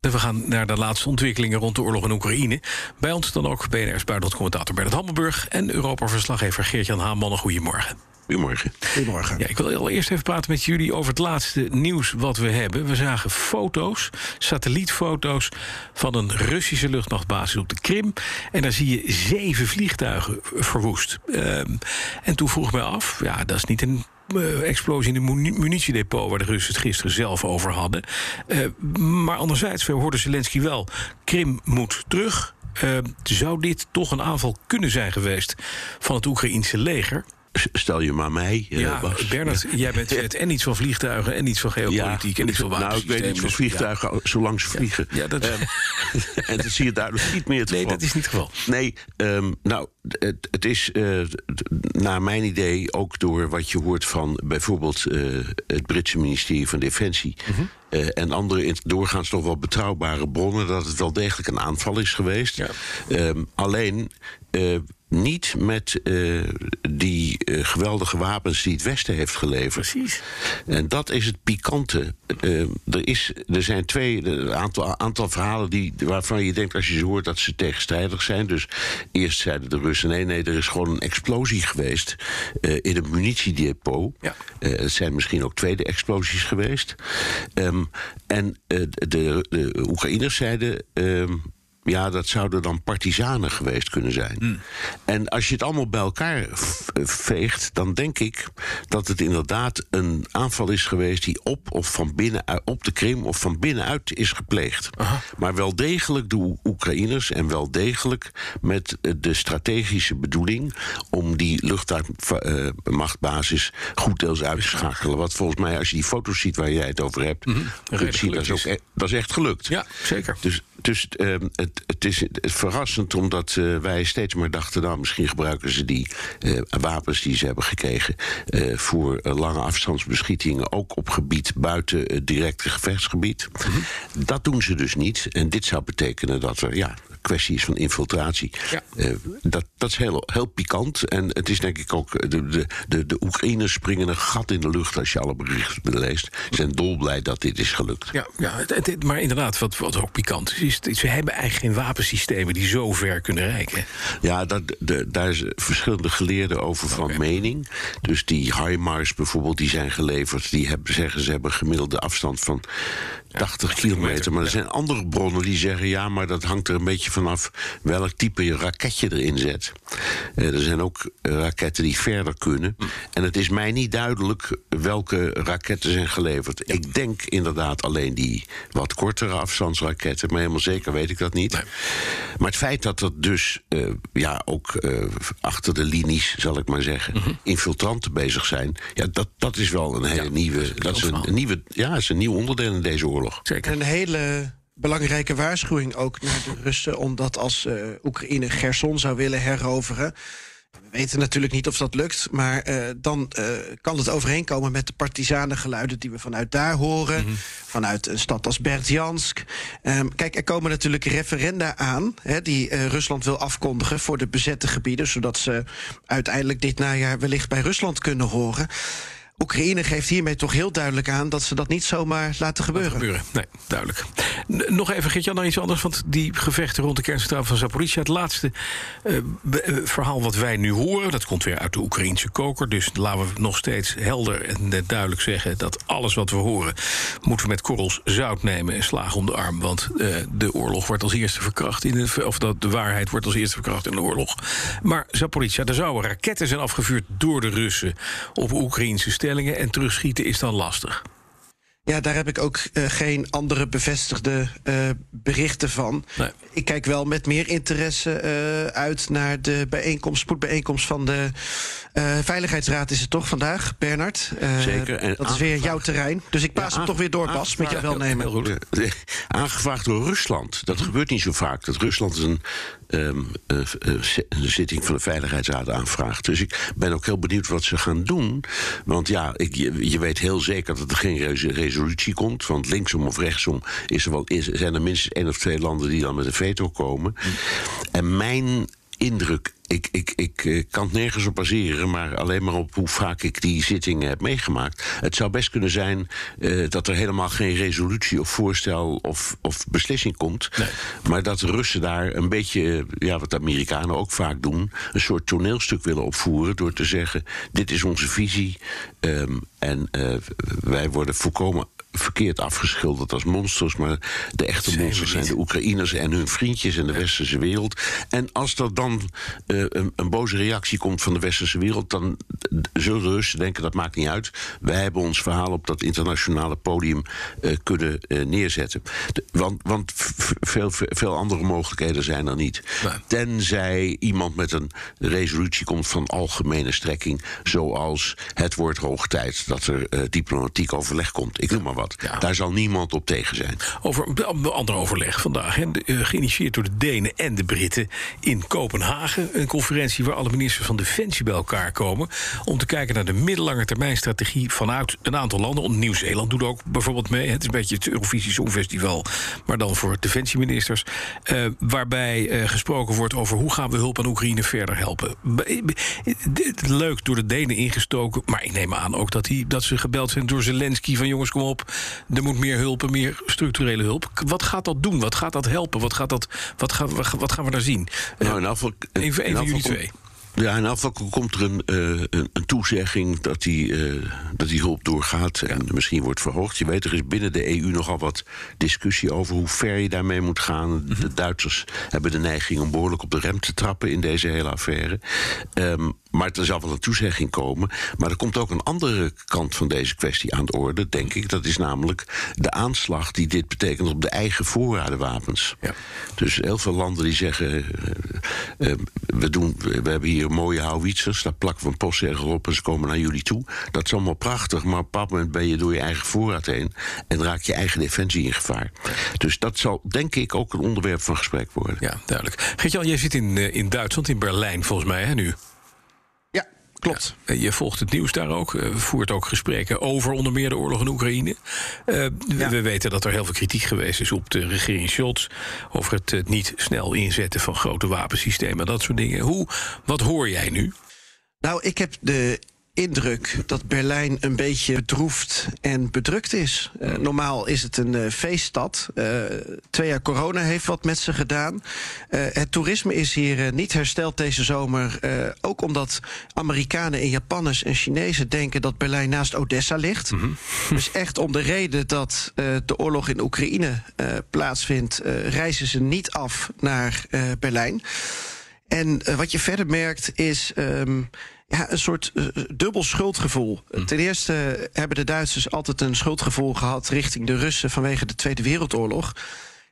We gaan naar de laatste ontwikkelingen rond de oorlog in Oekraïne. Bij ons dan ook BNR's buitenlandcommentator Bernard Hammelburg... en Europa-verslaggever Geert-Jan Haan. Goedemorgen. Goedemorgen. Goedemorgen. Ja, ik wil al eerst even praten met jullie over het laatste nieuws wat we hebben. We zagen foto's, satellietfoto's van een Russische luchtmachtbasis op de Krim. En daar zie je zeven vliegtuigen verwoest. Ehm, en toen vroeg ik me af, ja, dat is niet een explosie in de munitiedepot... waar de Russen het gisteren zelf over hadden. Uh, maar anderzijds, we hoorden Zelensky wel... Krim moet terug. Uh, zou dit toch een aanval kunnen zijn geweest... van het Oekraïense leger? Stel je maar mij. Ja, uh, Bernard, jij bent het en iets van vliegtuigen en iets van geopolitiek ja, en iets van Nou, ik weet niet van vliegtuigen ja. zolang ze vliegen. Ja, dat... Um, en dat zie je duidelijk niet meer het Nee, dat is niet het geval. Nee, um, nou, het, het is uh, naar mijn idee ook door wat je hoort van bijvoorbeeld uh, het Britse ministerie van Defensie. Mm -hmm. Uh, en andere doorgaans nog wel betrouwbare bronnen dat het wel degelijk een aanval is geweest. Ja. Um, alleen uh, niet met uh, die geweldige wapens die het Westen heeft geleverd. Precies. En dat is het pikante. Er, is, er zijn twee een aantal, aantal verhalen die, waarvan je denkt als je ze hoort dat ze tegenstrijdig zijn. Dus eerst zeiden de Russen: nee, nee, er is gewoon een explosie geweest in een munitiedepot. Ja. het zijn misschien ook tweede explosies geweest. Um, en de, de Oekraïners zeiden. Uh, ja, dat zouden dan partizanen geweest kunnen zijn. Mm. En als je het allemaal bij elkaar veegt, dan denk ik dat het inderdaad een aanval is geweest die op of van binnen op de Krim of van binnenuit is gepleegd. Aha. Maar wel degelijk door Oekraïners en wel degelijk met de strategische bedoeling om die luchtmachtbasis goed deels uit te schakelen. Wat volgens mij, als je die foto's ziet waar jij het over hebt, mm -hmm. zien, dat, is ook, e- dat is echt gelukt. Ja, zeker. Dus, dus uh, het, het is verrassend omdat uh, wij steeds maar dachten... nou, misschien gebruiken ze die uh, wapens die ze hebben gekregen... Uh, voor lange afstandsbeschietingen, ook op gebied buiten het directe gevechtsgebied. Mhm. Mm -hmm. Dat doen ze dus niet. En dit zou betekenen dat er, ja, kwestie is van infiltratie. Ja. Uh, dat, dat is heel, heel pikant. En het is denk ik ook. De, de, de, de Oekraïners springen een gat in de lucht als je alle berichten leest. Ze zijn dolblij dat dit is gelukt. Ja, ja het, het, maar inderdaad, wat, wat ook pikant is, is. Ze hebben eigenlijk geen wapensystemen die zo ver kunnen reiken. Ja, dat, de, daar zijn verschillende geleerden over van Okay. mening. Dus die HIMARS bijvoorbeeld, die zijn geleverd. Die hebben, zeggen ze hebben gemiddelde afstand van 80 kilometer. Maar er zijn andere bronnen die zeggen... ja, maar dat hangt er een beetje vanaf welk type raket je erin zet. Uh, er zijn ook raketten die verder kunnen. En het is mij niet duidelijk welke raketten zijn geleverd. Ik denk inderdaad alleen die wat kortere afstandsraketten... maar helemaal zeker weet ik dat niet. Nee. Maar het feit dat er dus uh, ja, ook uh, achter de linies, zal ik maar zeggen... Mhm. Mm -hmm. infiltranten bezig zijn... Ja, dat, dat is wel een hele ja, nieuwe... Dat is een, een, nieuwe, ja, is een nieuw onderdeel in deze oorlog. Zeker. Een hele belangrijke waarschuwing ook naar de Russen... omdat als uh, Oekraïne Gerson zou willen heroveren... We weten natuurlijk niet of dat lukt, maar uh, dan uh, kan het overeenkomen met de partisanengeluiden die we vanuit daar horen. Mhm. Mm -hmm. Vanuit een stad als Berdjansk. Um, kijk, er komen natuurlijk referenda aan hè, die uh, Rusland wil afkondigen voor de bezette gebieden, zodat ze uiteindelijk dit najaar wellicht bij Rusland kunnen horen. Oekraïne geeft hiermee toch heel duidelijk aan dat ze dat niet zomaar laten gebeuren. gebeuren. Nee, duidelijk. Nog even, Geert-Jan, naar iets anders. Want die gevechten rond de kerncentrale van Zaporizhia... het laatste uh, verhaal wat wij nu horen... dat komt weer uit de Oekraïnse koker. Dus laten we nog steeds helder en duidelijk zeggen... dat alles wat we horen moeten we met korrels zout nemen... en slagen om de arm. Want uh, de oorlog wordt als eerste verkracht... In de, of dat de waarheid wordt als eerste verkracht in de oorlog. Maar Zaporizhia, er zouden raketten zijn afgevuurd door de Russen... op Oekraïnse en terugschieten is dan lastig. Ja, daar heb ik ook uh, geen andere bevestigde uh, berichten van. Nee. Ik kijk wel met meer interesse uh, uit naar de bijeenkomst, spoedbijeenkomst van de Veiligheidsraad. Is het toch vandaag, Bernard? Zeker. En dat is weer jouw terrein. Dus ik paas ja, hem toch weer door, Bas, met je welnemen. Aangevraagd door Rusland. Dat gebeurt niet zo vaak. Dat Rusland is een eh, een zitting van de Veiligheidsraad aanvraagt. Dus ik ben ook heel benieuwd wat ze gaan doen. Want ja, ik, je, weet heel zeker dat er geen resolutie komt. Want linksom of rechtsom is er wel, is, zijn er minstens één of twee landen die dan met een veto komen. Hm. En mijn indruk ik, ik, ik, ik, kan het nergens op baseren, maar alleen maar op hoe vaak ik die zittingen heb meegemaakt. Het zou best kunnen zijn uh, dat er helemaal geen resolutie of voorstel of, of beslissing komt. Nee. Maar dat de Russen daar een beetje, ja, wat de Amerikanen ook vaak doen, een soort toneelstuk willen opvoeren door te zeggen: dit is onze visie. Um, en uh, wij worden volkomen verkeerd afgeschilderd als monsters. Maar de echte monsters zijn de Oekraïners en hun vriendjes in de westerse wereld. En als er dan uh, een, een, boze reactie komt van de westerse wereld, dan zullen de Russen denken: dat maakt niet uit. Wij hebben ons verhaal op dat internationale podium uh, kunnen uh, neerzetten. De, want want veel, veel andere mogelijkheden zijn er niet. Nee. Tenzij iemand met een resolutie komt van algemene strekking, zoals het wordt hoog tijd dat er diplomatiek overleg komt. Ik noem maar wat. Ja. Daar zal niemand op tegen zijn. Over een ander overleg vandaag. Geïnitieerd door de Denen en de Britten in Kopenhagen. Een conferentie waar alle ministers van Defensie bij elkaar komen. Om te kijken naar de middellange termijn strategie vanuit een aantal landen. Nieuw-Zeeland doet ook bijvoorbeeld mee. Het is een beetje het Eurovisie Songfestival. Maar dan voor defensieministers. Uh, waarbij uh, gesproken wordt over hoe gaan we hulp aan Oekraïne verder helpen. Leuk door de Denen ingestoken. Maar ik neem aan ook dat, die, dat ze gebeld zijn door Zelensky. Van jongens, kom op. Er moet meer hulp, meer structurele hulp. Wat gaat dat doen? Wat gaat dat helpen? Wat, gaat dat, wat, gaan, wat gaan we daar zien? Nou, in afval, even, even jullie twee. Ja, in afval komt er een, uh, een, toezegging dat die, uh, dat die hulp doorgaat en misschien wordt verhoogd. Je weet, er is binnen de EU nogal wat discussie over hoe ver je daarmee moet gaan. De mhm. Duitsers hebben de neiging om behoorlijk op de rem te trappen in deze hele affaire. Um, maar er zal wel een toezegging komen. Maar er komt ook een andere kant van deze kwestie aan de orde, denk ik. Dat is namelijk de aanslag die dit betekent op de eigen voorradenwapens. Ja. Dus heel veel landen die zeggen: uh, uh, we, doen, we hebben hier mooie houwitsers, daar plakken we een postzegel op en ze komen naar jullie toe. Dat is allemaal prachtig, maar op een bepaald moment ben je door je eigen voorraad heen en raak je eigen defensie in gevaar. Dus dat zal, denk ik, ook een onderwerp van gesprek worden. Ja, duidelijk. Geert-Jan, jij zit in, in Duitsland, in Berlijn volgens mij, hè, nu? Klopt. je volgt het nieuws daar ook, uh, voert ook gesprekken over onder meer de oorlog in Oekraïne. Uh, ja. We weten dat er heel veel kritiek geweest is op de regering Scholz over het uh, niet snel inzetten van grote wapensystemen, dat soort dingen. Hoe, wat hoor jij nu? Nou, ik heb de indruk dat Berlijn een beetje bedroefd en bedrukt is. Uh, normaal is het een uh, feeststad. Uh, twee jaar corona heeft wat met ze gedaan. het toerisme is hier niet hersteld deze zomer. ook omdat Amerikanen en Japanners en Chinezen denken dat Berlijn naast Odessa ligt. Mm -hmm. Dus echt om de reden dat de oorlog in Oekraïne plaatsvindt, reizen ze niet af naar Berlijn. En wat je verder merkt is. Um, ja, een soort uh, dubbel schuldgevoel. Hm. Ten eerste hebben de Duitsers altijd een schuldgevoel gehad richting de Russen vanwege de Tweede Wereldoorlog.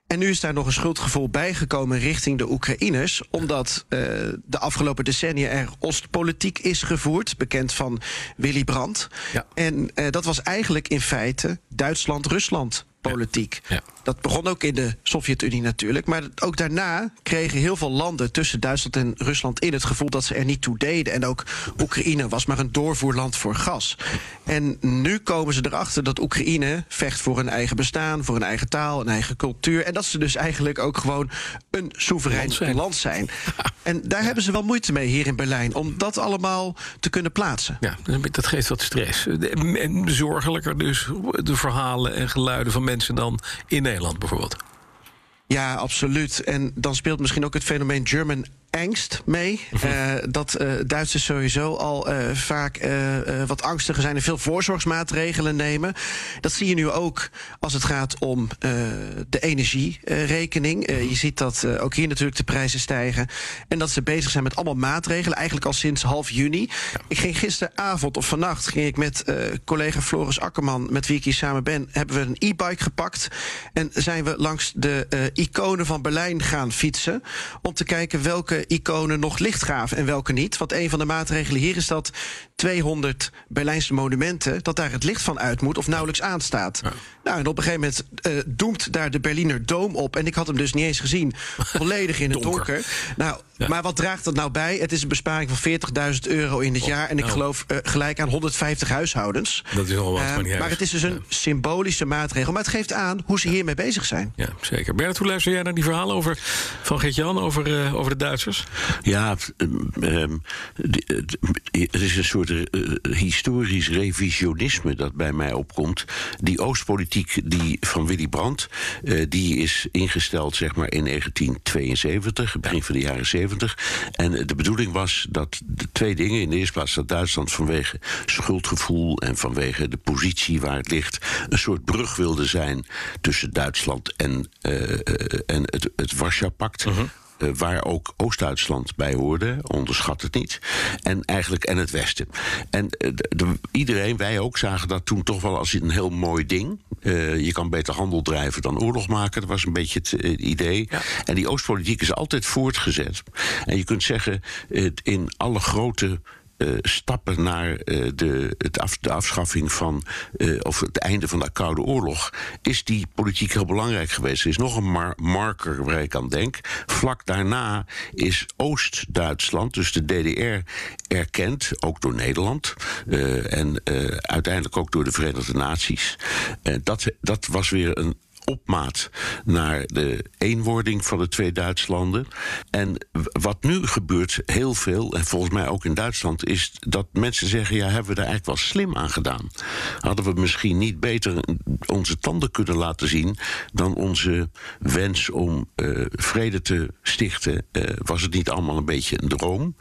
En nu is daar nog een schuldgevoel bijgekomen richting de Oekraïners, omdat uh, de afgelopen decennia er Oostpolitiek is gevoerd, bekend van Willy Brandt. Ja. En uh, dat was eigenlijk in feite Duitsland-Rusland politiek. Ja. Dat begon ook in de Sovjet-Unie natuurlijk. Maar ook daarna kregen heel veel landen tussen Duitsland en Rusland in het gevoel dat ze er niet toe deden. En ook Oekraïne was maar een doorvoerland voor gas. En nu komen ze erachter dat Oekraïne vecht voor een eigen bestaan, voor een eigen taal, een eigen cultuur. En dat ze dus eigenlijk ook gewoon een soeverein land zijn. Land zijn. En daar hebben ze wel moeite mee hier in Berlijn om dat allemaal te kunnen plaatsen. Ja, dat geeft wat stress. En zorgelijker dus de verhalen en geluiden van mensen dan in Nederland bijvoorbeeld. Ja, absoluut. En dan speelt misschien ook het fenomeen German angst mee. Uh, dat uh, Duitsers sowieso al uh, vaak wat angstiger zijn en veel voorzorgsmaatregelen nemen. Dat zie je nu ook als het gaat om de energierekening. je ziet dat ook hier natuurlijk de prijzen stijgen. En dat ze bezig zijn met allemaal maatregelen, eigenlijk al sinds half juni. Ik ging gisteravond of vannacht ging ik met collega Floris Akkerman, met wie ik hier samen ben, hebben we een e-bike gepakt. En zijn we langs de iconen van Berlijn gaan fietsen. Om te kijken welke iconen nog licht gaven en welke niet. Want een van de maatregelen hier is dat 200 Berlijnse monumenten, dat daar het licht van uit moet of nauwelijks aanstaat. Nou, en op een gegeven moment uh, doemt daar de Berliner Doom op. En ik had hem dus niet eens gezien, volledig in het donker. Nou, maar wat draagt dat nou bij? Het is een besparing van 40.000 euro in het oh, jaar. En ik nou. geloof uh, gelijk aan 150 huishoudens. Dat is al wat, maar, maar het is dus een symbolische maatregel. Maar het geeft aan hoe ze hiermee bezig zijn. Ja, zeker. Bert, hoe luister jij naar die verhalen over, van Geert-Jan over, over de Duitsers? Ja, um, het is een soort historisch revisionisme dat bij mij opkomt. Die Oostpolitiek die van Willy Brandt, die is ingesteld zeg maar in 1972, begin van de jaren 70. En de bedoeling was dat de twee dingen. In de eerste plaats dat Duitsland vanwege schuldgevoel en vanwege de positie waar het ligt, een soort brug wilde zijn tussen Duitsland en, uh, en het, het Warschau-pact. Uh uh, waar ook Oost-Duitsland bij hoorde, onderschat het niet. En eigenlijk en het Westen. En uh, de, iedereen, wij ook, zagen dat toen toch wel als een heel mooi ding. Uh, je kan beter handel drijven dan oorlog maken. Dat was een beetje het idee. Ja. En die Oostpolitiek is altijd voortgezet. En je kunt zeggen, in alle grote uh, stappen naar uh, de, het af, de afschaffing van, uh, of het einde van de Koude Oorlog, is die politiek heel belangrijk geweest. Er is nog een mar marker waar ik aan denk. Vlak daarna is Oost-Duitsland, dus de DDR, erkend, ook door Nederland en uiteindelijk ook door de Verenigde Naties. dat, dat was weer een opmaat naar de eenwording van de twee Duitslanden. En wat nu gebeurt heel veel, en volgens mij ook in Duitsland, is dat mensen zeggen: ja, hebben we daar eigenlijk wel slim aan gedaan? Hadden we misschien niet beter onze tanden kunnen laten zien dan onze wens om uh, vrede te stichten? Uh, was het niet allemaal een beetje een droom?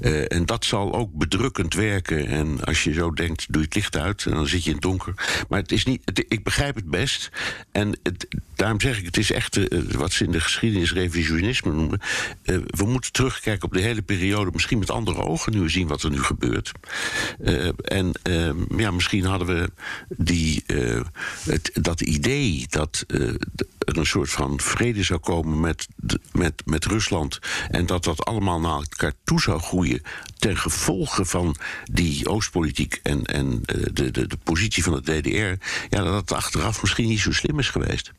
Uh, en dat zal ook bedrukkend werken. En als je zo denkt, doe je het licht uit en dan zit je in het donker. Maar het is niet, ik begrijp het best. En het, daarom zeg ik, het is echt uh, wat ze in de geschiedenis revisionisme noemen. Uh, we moeten terugkijken op de hele periode, misschien met andere ogen nu zien wat er nu gebeurt. En ehm, ja, misschien hadden we die, dat idee dat er een soort van vrede zou komen met, met, met Rusland. En dat dat allemaal naar elkaar toe zou groeien. Ten gevolge van die Oostpolitiek en, en de, de, de positie van de DDR. Ja, dat dat achteraf misschien niet zo slim is geweest.